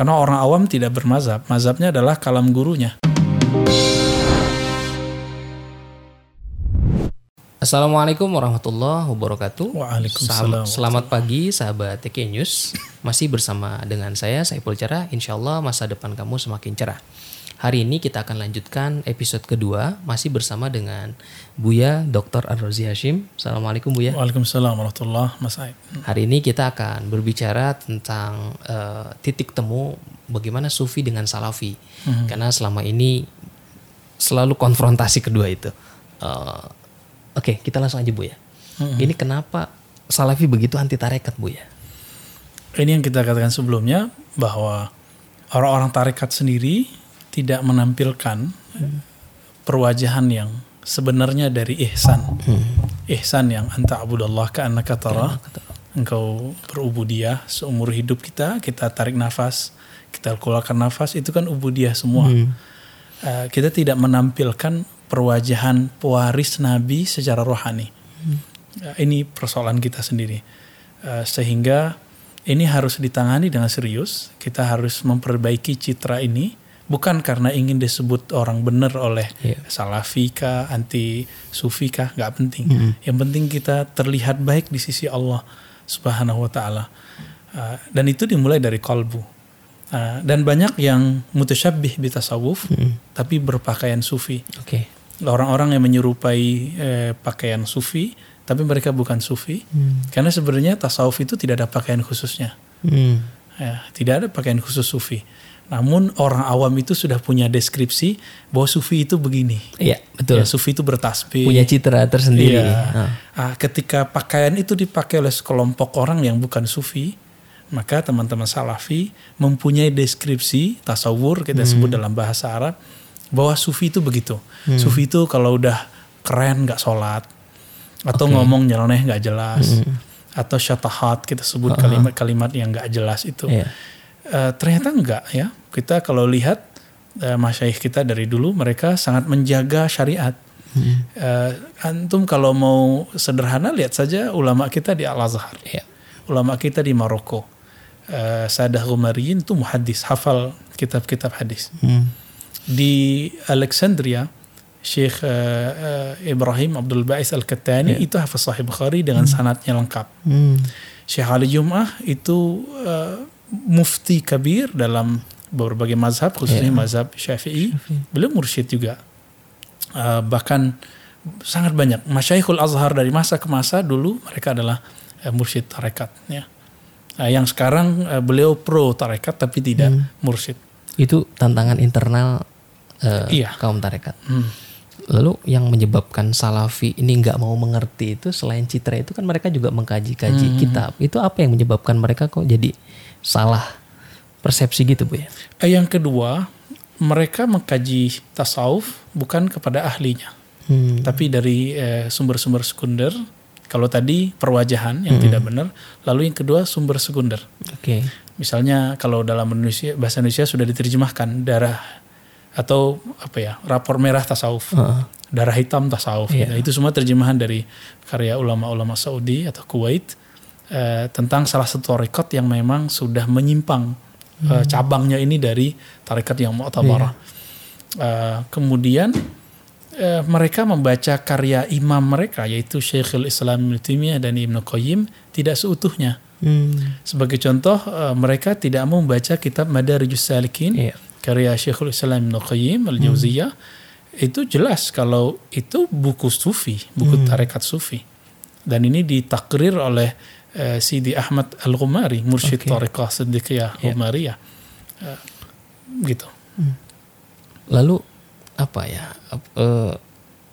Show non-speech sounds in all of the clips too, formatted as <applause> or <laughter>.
Karena orang awam tidak bermazhab. Mazhabnya adalah kalam gurunya. Assalamualaikum warahmatullahi wabarakatuh. Waalaikumsalam. Selamat pagi sahabat TK News. Masih bersama dengan saya Saiful Cerah. Insya Allah masa depan kamu semakin cerah. Hari ini kita akan lanjutkan episode kedua masih bersama dengan Buya Dr. Ar-Razi Hashim. Assalamualaikum Buya. Waalaikumsalam warahmatullahi Mas Aib. Hari ini kita akan berbicara tentang uh, titik temu bagaimana sufi dengan salafi. Hmm. Karena selama ini selalu konfrontasi kedua itu. Uh, Oke, kita langsung aja Bu ya. Hmm. Ini kenapa Salafi begitu anti tarekat Bu ya? Ini yang kita katakan sebelumnya bahwa orang-orang tarekat sendiri tidak menampilkan hmm. perwajahan yang sebenarnya dari ihsan. Hmm. Ihsan yang anta abudallah ka annaka tara. Engkau berubudiyah seumur hidup kita, kita tarik nafas, kita keluarkan nafas, itu kan ubudiyah semua. Hmm. Uh, kita tidak menampilkan perwajahan pewaris Nabi secara rohani. Hmm. Ini persoalan kita sendiri. Uh, sehingga ini harus ditangani dengan serius. Kita harus memperbaiki citra ini bukan karena ingin disebut orang benar oleh yeah. salafika, anti sufika, nggak penting. Hmm. Yang penting kita terlihat baik di sisi Allah Subhanahu wa taala. Uh, dan itu dimulai dari kalbu. Uh, dan banyak yang mutasyabih di tasawuf hmm. tapi berpakaian sufi. Okay orang-orang yang menyerupai eh, pakaian sufi tapi mereka bukan sufi hmm. karena sebenarnya tasawuf itu tidak ada pakaian khususnya hmm. ya, tidak ada pakaian khusus sufi namun orang awam itu sudah punya deskripsi bahwa sufi itu begini iya betul ya, sufi itu bertasbih punya citra tersendiri ya. nah, ketika pakaian itu dipakai oleh sekelompok orang yang bukan sufi maka teman-teman salafi mempunyai deskripsi tasawur kita hmm. sebut dalam bahasa Arab bahwa sufi itu begitu. Hmm. Sufi itu kalau udah keren nggak sholat atau okay. ngomong nyeleneh nggak jelas hmm. atau syatahat kita sebut kalimat-kalimat yang nggak jelas itu. Yeah. Uh, ternyata enggak ya. Kita kalau lihat uh, masyayikh kita dari dulu mereka sangat menjaga syariat. Hmm. Uh, antum kalau mau sederhana lihat saja ulama kita di Al Azhar, yeah. ulama kita di Maroko, uh, Sadah Umariyin itu muhadis, hafal kitab-kitab hadis. Hmm di Alexandria Syekh uh, uh, Ibrahim Abdul Ba'is Al-Kattani yeah. itu hafaz Sahih Bukhari dengan hmm. sanatnya lengkap. Hmm. Syekh Ali Jum'ah itu uh, mufti kabir dalam berbagai mazhab khususnya yeah. mazhab Syafi'i. Beliau mursyid juga. Uh, bahkan sangat banyak Masyaikhul Azhar dari masa ke masa dulu mereka adalah uh, mursyid tarekat ya. Uh, yang sekarang uh, beliau pro tarekat tapi tidak hmm. mursyid. Itu tantangan internal uh, iya. kaum tarekat. Hmm. Lalu yang menyebabkan salafi ini nggak mau mengerti itu selain citra itu kan mereka juga mengkaji-kaji hmm. kitab. Itu apa yang menyebabkan mereka kok jadi salah persepsi gitu bu ya? Eh, yang kedua mereka mengkaji tasawuf bukan kepada ahlinya, hmm. tapi dari eh, sumber-sumber sekunder. Kalau tadi perwajahan yang hmm. tidak benar, lalu yang kedua sumber sekunder. Oke. Okay. Misalnya kalau dalam Indonesia bahasa Indonesia sudah diterjemahkan darah atau apa ya rapor merah tasawuf uh. darah hitam tasawuf yeah. gitu. itu semua terjemahan dari karya ulama-ulama Saudi atau Kuwait uh, tentang salah satu tarekat yang memang sudah menyimpang hmm. uh, cabangnya ini dari tarekat yang mu'tabarah yeah. Iya. uh, kemudian uh, mereka membaca karya imam mereka yaitu Syekhul Islam Ibnu dan Ibnu Qayyim tidak seutuhnya hmm. sebagai contoh uh, mereka tidak mau membaca kitab Madarijus Salikin yeah karya Syekhul Islam Ibn Qayyim Al-Jauziyah hmm. itu jelas kalau itu buku sufi, buku hmm. tarekat sufi. Dan ini ditakrir oleh uh, Sidi Ahmad Al-Ghumari, mursyid okay. tarekah Siddiqiyah yeah. Ghumariyah. Uh, gitu. Hmm. Lalu apa ya? Uh,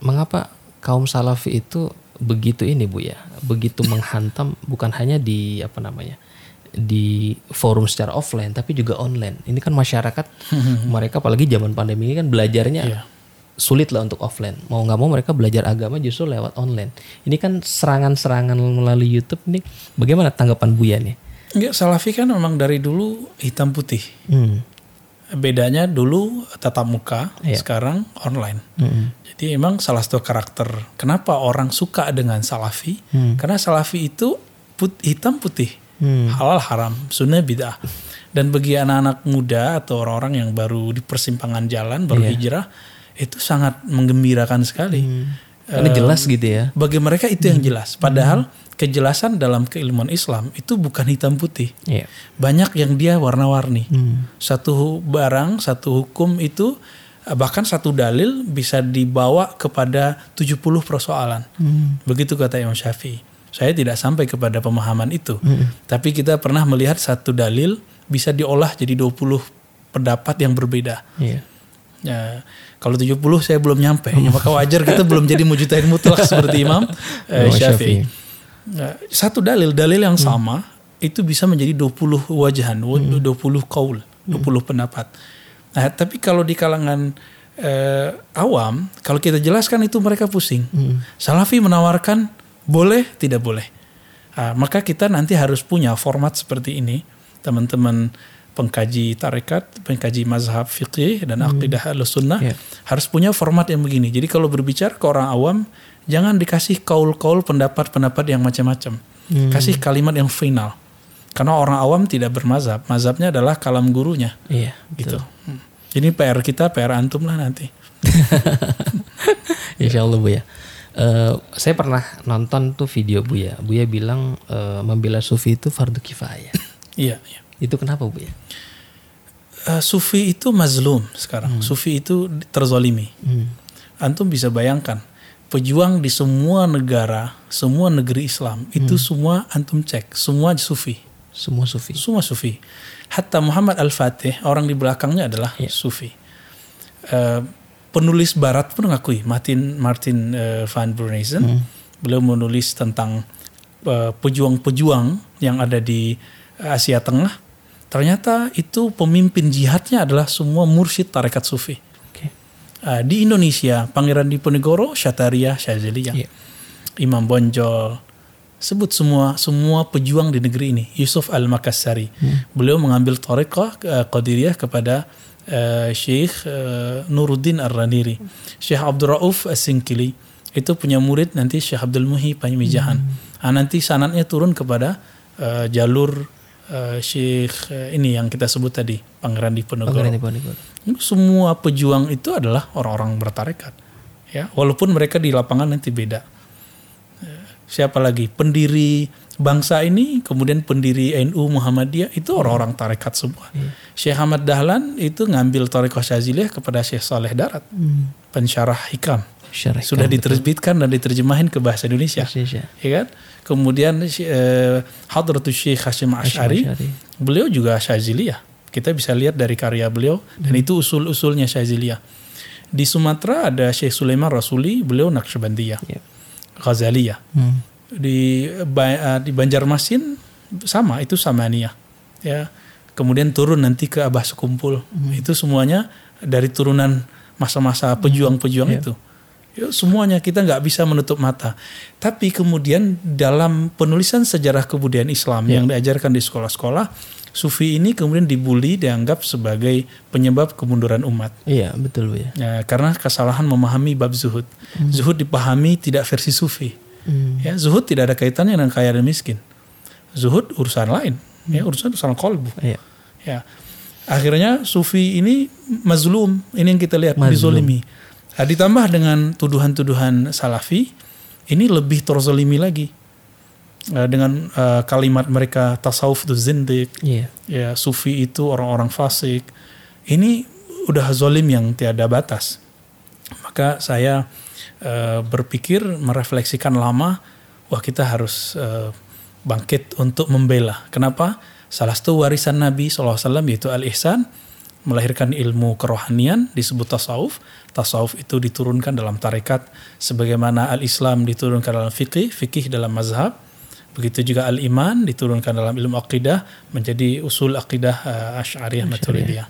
mengapa kaum salafi itu begitu ini Bu ya? Begitu menghantam bukan hanya di apa namanya? di forum secara offline tapi juga online. Ini kan masyarakat mereka apalagi zaman pandemi ini kan belajarnya yeah. Sulit lah untuk offline. Mau nggak mau mereka belajar agama justru lewat online. Ini kan serangan-serangan melalui YouTube ini bagaimana tanggapan Buya nih? Enggak, Salafi kan memang dari dulu hitam putih. Hmm. Bedanya dulu tatap muka, yeah. sekarang online. Hmm. Jadi emang salah satu karakter kenapa orang suka dengan Salafi? Hmm. Karena Salafi itu put, hitam putih hmm. halal haram, sunnah bid'ah. Dan bagi anak-anak muda atau orang-orang yang baru di persimpangan jalan, baru Iya. hijrah, itu sangat menggembirakan sekali. Karena jelas gitu ya. Bagi mereka itu yang jelas. Padahal kejelasan dalam keilmuan Islam itu bukan hitam putih. Iya. Banyak yang dia warna-warni. Hmm. Satu barang, satu hukum itu eh, bahkan satu dalil bisa dibawa kepada 70 persoalan. Hmm. Begitu kata Imam Syafi'i. Saya tidak sampai kepada pemahaman itu. Hmm. Tapi kita pernah melihat satu dalil bisa diolah jadi 20 pendapat yang berbeda. Iya. Ya, kalau 70 saya belum nyampe. Ya, maka wajar kita belum jadi mujtahid mutlak seperti Imam <laughs> eh, Imam Syafi'i. Ya, satu dalil, dalil yang sama itu bisa menjadi 20 wajahan, 20 kaul, 20 pendapat. Nah, tapi kalau di kalangan eh, awam, kalau kita jelaskan itu mereka pusing. Salafi menawarkan boleh, tidak boleh. Ah, maka kita nanti harus punya format seperti ini, teman-teman pengkaji tarekat, pengkaji mazhab fikih dan akidah sunnah Iya. harus punya format yang begini. Jadi kalau berbicara ke orang awam, jangan dikasih kaul-kaul pendapat-pendapat yang macam-macam. Kasih kalimat yang final. Karena orang awam tidak bermazhab. Mazhabnya adalah kalam gurunya. Iya. Gitu. Hmm. Ini PR kita, PR antum lah nanti. <laughs> Insya Allah Bu ya. Eh, saya pernah nonton tuh video Bu ya. Bu ya bilang eh, membela sufi itu fardu kifayah. Iya. iya. Itu kenapa Bu ya? Eh, sufi itu mazlum sekarang. Sufi itu terzolimi. Hmm. Antum bisa bayangkan. Pejuang di semua negara, semua negeri Islam, itu semua antum cek. Semua sufi. Semua sufi. Semua sufi. Hatta Muhammad Al-Fatih, orang di belakangnya adalah Iya. sufi. Eh, penulis barat pun mengakui, Martin Martin eh, van Brunesen, Hmm. beliau menulis tentang pejuang-pejuang yang ada di Asia Tengah. Ternyata itu pemimpin jihadnya adalah semua mursyid tarekat sufi. Oke. Eh, di Indonesia, Pangeran Diponegoro, Syataria, Syaziliyah. Iya. Imam Bonjol, sebut semua semua pejuang di negeri ini. Yusuf Al Makassari, beliau mengambil tarekah uh, Qadiriyah kepada uh, Syekh uh, Nuruddin Ar-Raniri, Syekh Abdul Rauf As-Singkili itu punya murid nanti Syekh Abdul Muhi Panyamijahan. Ah, nanti sanatnya turun kepada uh, jalur uh, Syekh uh, ini yang kita sebut tadi Pangeran Diponegoro. Pangeran Diponegoro. Semua pejuang itu adalah orang-orang bertarekat. Ya, walaupun mereka di lapangan nanti beda. Eh, Siapa lagi? Pendiri bangsa ini, kemudian pendiri NU Muhammadiyah itu orang-orang tarekat semua. Syekh Ahmad Dahlan itu ngambil tarekat Syaziliyah kepada Syekh Saleh Darat, pensyarah hikam. Sudah diterbitkan dan diterjemahin ke bahasa Indonesia. Indonesia. Ya kan? Kemudian eh, Hadratus Syekh Hashim Ash'ari, beliau juga Syaziliyah. Kita bisa lihat dari karya beliau dan itu usul-usulnya Syaziliyah. Di Sumatera ada Syekh Sulaiman Rasuli, beliau Naqsyabandiyah, Iya. Ghazaliyah. Hmm. Di eh, di Banjarmasin sama itu Samaniyah. Ya. Kemudian turun nanti ke Abah Sekumpul. Itu semuanya dari turunan masa-masa pejuang-pejuang itu. Ya, semuanya kita nggak bisa menutup mata. Tapi kemudian dalam penulisan sejarah kebudayaan Islam yang diajarkan di sekolah-sekolah, sufi ini kemudian dibully dianggap sebagai penyebab kemunduran umat. Iya betul ya. Ya, karena kesalahan memahami bab zuhud. Zuhud dipahami tidak versi sufi. Hmm. Ya, zuhud tidak ada kaitannya dengan kaya dan miskin. Zuhud urusan lain, ya urusan urusan kolbu. Iya. Ya. Akhirnya sufi ini mazlum, ini yang kita lihat Mazlum. dizolimi. Nah, ditambah dengan tuduhan-tuduhan salafi, ini lebih terzolimi lagi. Eh, dengan eh, kalimat mereka tasawuf itu zindik, Iya. ya sufi itu orang-orang fasik. Ini udah zolim yang tiada batas. Maka saya eh, berpikir merefleksikan lama, wah kita harus eh, bangkit untuk membela. Kenapa? Salah satu warisan Nabi SAW yaitu al-ihsan, melahirkan ilmu kerohanian disebut tasawuf. Tasawuf itu diturunkan dalam tarekat sebagaimana al-Islam diturunkan dalam fikih, fikih dalam mazhab. Begitu juga al-iman diturunkan dalam ilmu akidah menjadi usul akidah uh, Asy'ariyah Maturidiyah.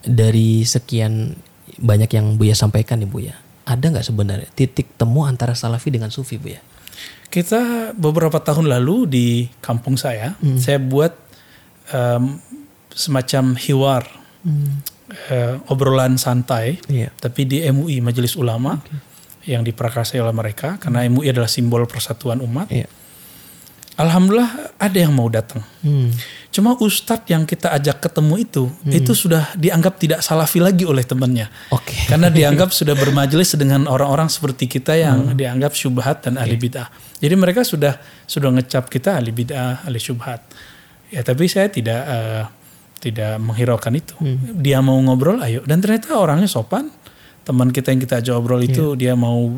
Dari sekian banyak yang Buya sampaikan nih Buya, ada nggak sebenarnya titik temu antara salafi dengan sufi Buya? Kita beberapa tahun lalu di kampung saya, saya buat um, semacam hiwar, uh, obrolan santai, Iya. tapi di MUI Majelis Ulama yang diprakarsai oleh mereka, karena MUI adalah simbol persatuan umat. Iya. Alhamdulillah ada yang mau datang. Hmm. Cuma ustadz yang kita ajak ketemu itu, Hmm. itu sudah dianggap tidak salafi lagi oleh temannya. Oke. <laughs> Karena dianggap sudah bermajelis dengan orang-orang seperti kita yang Hmm. dianggap syubhat dan ahli bid'ah. Jadi mereka sudah sudah ngecap kita ahli bid'ah, ahli syubhat. Ya tapi saya tidak eh, tidak menghiraukan itu. Hmm. Dia mau ngobrol, ayo. Dan ternyata orangnya sopan. Teman kita yang kita ajak ngobrol itu dia mau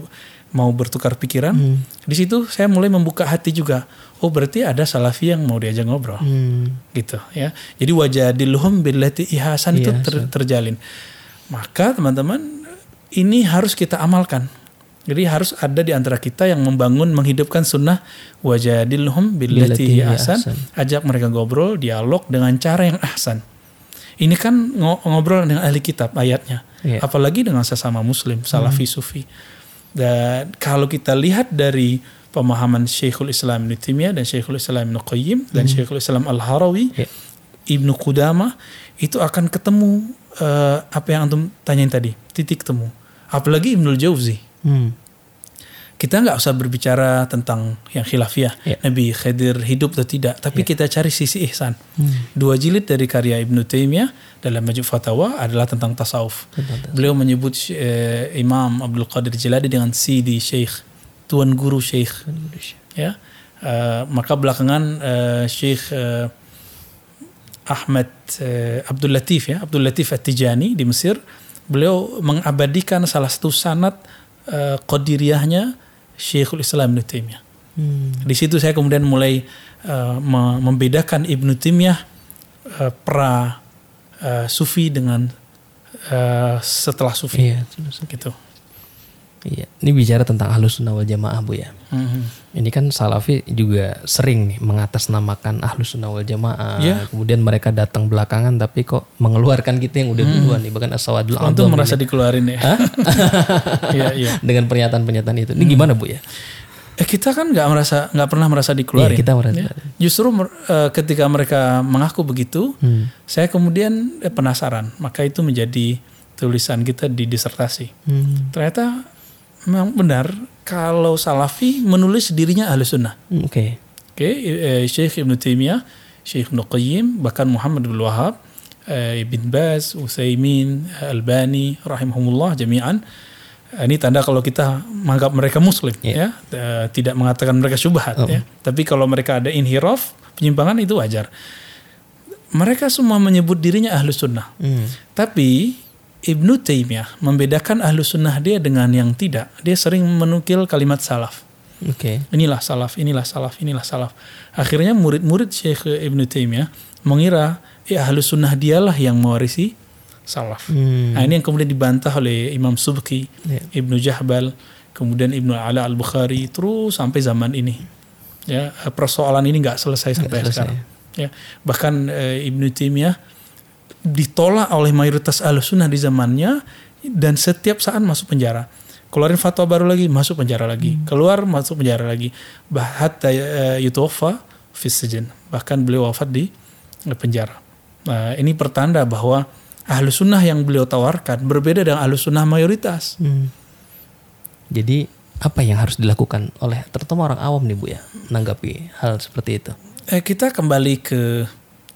mau bertukar pikiran. Hmm. Di situ saya mulai membuka hati juga. Oh berarti ada salafi yang mau diajak ngobrol Hmm. gitu ya. Jadi wajah dilhum billati ihsan itu Iya, ter- terjalin. Maka teman-teman ini harus kita amalkan. Jadi harus ada di antara kita yang membangun menghidupkan sunnah wajah dilhum billati ahsan. Ajak mereka ngobrol, dialog dengan cara yang ahsan. Ini kan ngo- ngobrol dengan ahli kitab ayatnya. Iya. Apalagi dengan sesama muslim, salafi sufi. Dan kalau kita lihat dari pemahaman Syekhul Islam Ibn Taimiyah dan Syekhul Islam Ibn Qayyim dan Syekhul Islam Al-Harawi, Iya. Ibnu Qudamah itu akan ketemu eh, apa yang antum tanyain tadi, titik temu. Apalagi Ibnul Jauzi. Hmm. Kita nggak usah berbicara tentang yang khilafiyah, Iya. Nabi Khidir hidup atau tidak, tapi kita cari sisi ihsan. Hmm. Dua jilid dari karya Ibnu Taimiyah dalam Majmu' Fatawa adalah tentang tasawuf. Tentang Beliau menyebut eh, Imam Abdul Qadir Jiladi dengan Sidi Syekh, tuan guru Syekh. Ya, Eh, maka belakangan eh, Syekh eh, Ahmad eh, Abdul Latif ya, Abdul Latif At-Tijani di Mesir, beliau mengabadikan salah satu sanad eh, qadiriyahnya Syekhul Islam Ibnu Taimiyah. Hmm. Di situ saya kemudian mulai me- membedakan Ibnu Taimiyah eh, pra eh, Sufi dengan eh, setelah Sufi Iya, gitu. Iya. Ini bicara tentang ahlus sunnah wal jamaah bu ya. Mhm. Ini kan salafi juga sering nih mengatasnamakan ahlus sunnah wal jamaah. Iya. Kemudian mereka datang belakangan tapi kok mengeluarkan kita yang udah duluan nih. Bahkan asawadul Antum adham merasa ini. dikeluarin ya? <laughs> Iya iya. dengan pernyataan-pernyataan itu. Ini gimana bu ya? Eh, kita kan nggak merasa nggak pernah merasa dikeluarin. Iya, kita merasa- Ya. Justru eh, ketika mereka mengaku begitu, Hmm. saya kemudian eh, penasaran. Maka itu menjadi tulisan kita di disertasi. Hmm. Ternyata memang benar kalau Salafi menulis dirinya ahli sunnah. Hmm, Oke. Oke, eh, Syekh Ibn Taimiyah, Syekh Ibn Qayyim, bahkan Muhammad bin Wahab, eh, Ibn Baz, Utsaimin, Albani, rahimahumullah jami'an. Eh, Ini tanda kalau kita menganggap mereka muslim Iya. ya, Eh, tidak mengatakan mereka syubhat Oh. ya. Tapi kalau mereka ada inhiraf, penyimpangan itu wajar. Mereka semua menyebut dirinya ahlu sunnah. Hmm. Tapi Ibnu Taimiyah membedakan ahlu sunnah dia dengan yang tidak. Dia sering menukil kalimat salaf. Oke. Inilah salaf, inilah salaf, inilah salaf. Akhirnya murid-murid Syekh Ibnu Taimiyah mengira ya ahlu sunnah dialah yang mewarisi salaf. Hmm. Nah, ini yang kemudian dibantah oleh Imam Subki, Iya. Ibnu Jahbal, kemudian Ibnu Ala Al Bukhari terus sampai zaman ini. Ya persoalan ini nggak selesai sampai selesai. sekarang. Ya bahkan eh, Ibnu Taimiyah ditolak oleh mayoritas ahlu sunnah di zamannya dan setiap saat masuk penjara. Keluarin fatwa baru lagi masuk penjara lagi, keluar masuk penjara lagi. Bahkan yutofa fisijin. Bahkan beliau wafat di eh, penjara. Nah, ini pertanda bahwa ahlu sunnah yang beliau tawarkan berbeda dengan ahlu sunnah mayoritas. Hmm. Jadi apa yang harus dilakukan oleh terutama orang awam nih bu ya menanggapi hal seperti itu? Eh, kita kembali ke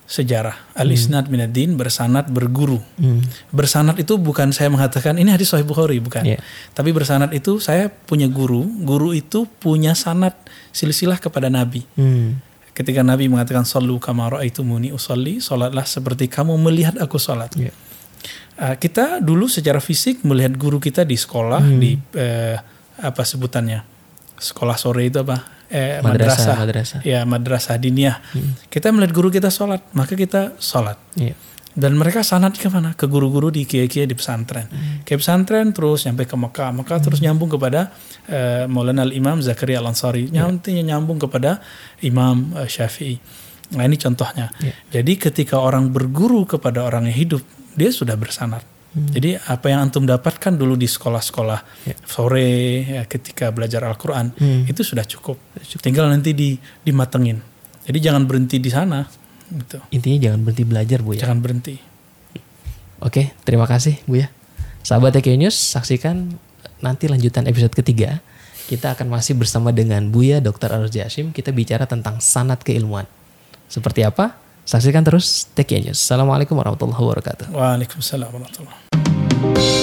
sejarah. Al-isnad minad-din bersanad berguru. Hmm. Bersanad itu bukan saya mengatakan ini hadis sahih Bukhari bukan. Iya. Tapi bersanad itu saya punya guru, guru itu punya sanad silsilah kepada Nabi. Hmm. Ketika Nabi mengatakan sallu kama raaitumuni usalli, salatlah seperti kamu melihat aku salat. Iya. Uh, kita dulu secara fisik melihat guru kita di sekolah Hmm. di eh, apa sebutannya? Sekolah sore itu apa? Eh, Madrasah, madrasah. Ya, madrasah diniyah. Kita melihat guru kita sholat, maka kita sholat. Iya. Dan mereka sanat ke mana? Ke guru-guru di kiai-kiai di pesantren. Hmm. Ke pesantren terus sampai ke Mekah. Mekah terus nyambung kepada eh, Maulana Al-Imam Zakaria Al-Ansari. Iya. Nantinya nyambung kepada Imam eh, Syafi'i. Nah ini contohnya. Iya. Jadi ketika orang berguru kepada orang yang hidup, dia sudah bersanat. Hmm. Jadi apa yang antum dapatkan dulu di sekolah-sekolah Iya. sore ya, ketika belajar Al-Quran Hmm. itu sudah cukup. Tinggal nanti di dimatengin. Jadi jangan berhenti di sana. Gitu. Intinya jangan berhenti belajar bu ya. Jangan berhenti. Oke, terima kasih Bu ya. Sahabat TK News, saksikan nanti lanjutan episode ketiga. Kita akan masih bersama dengan Buya Dr. Aruz Jasim. Kita bicara tentang sanat keilmuan. Seperti apa? Saksikan terus TK News. Assalamualaikum warahmatullahi wabarakatuh. Waalaikumsalam warahmatullahi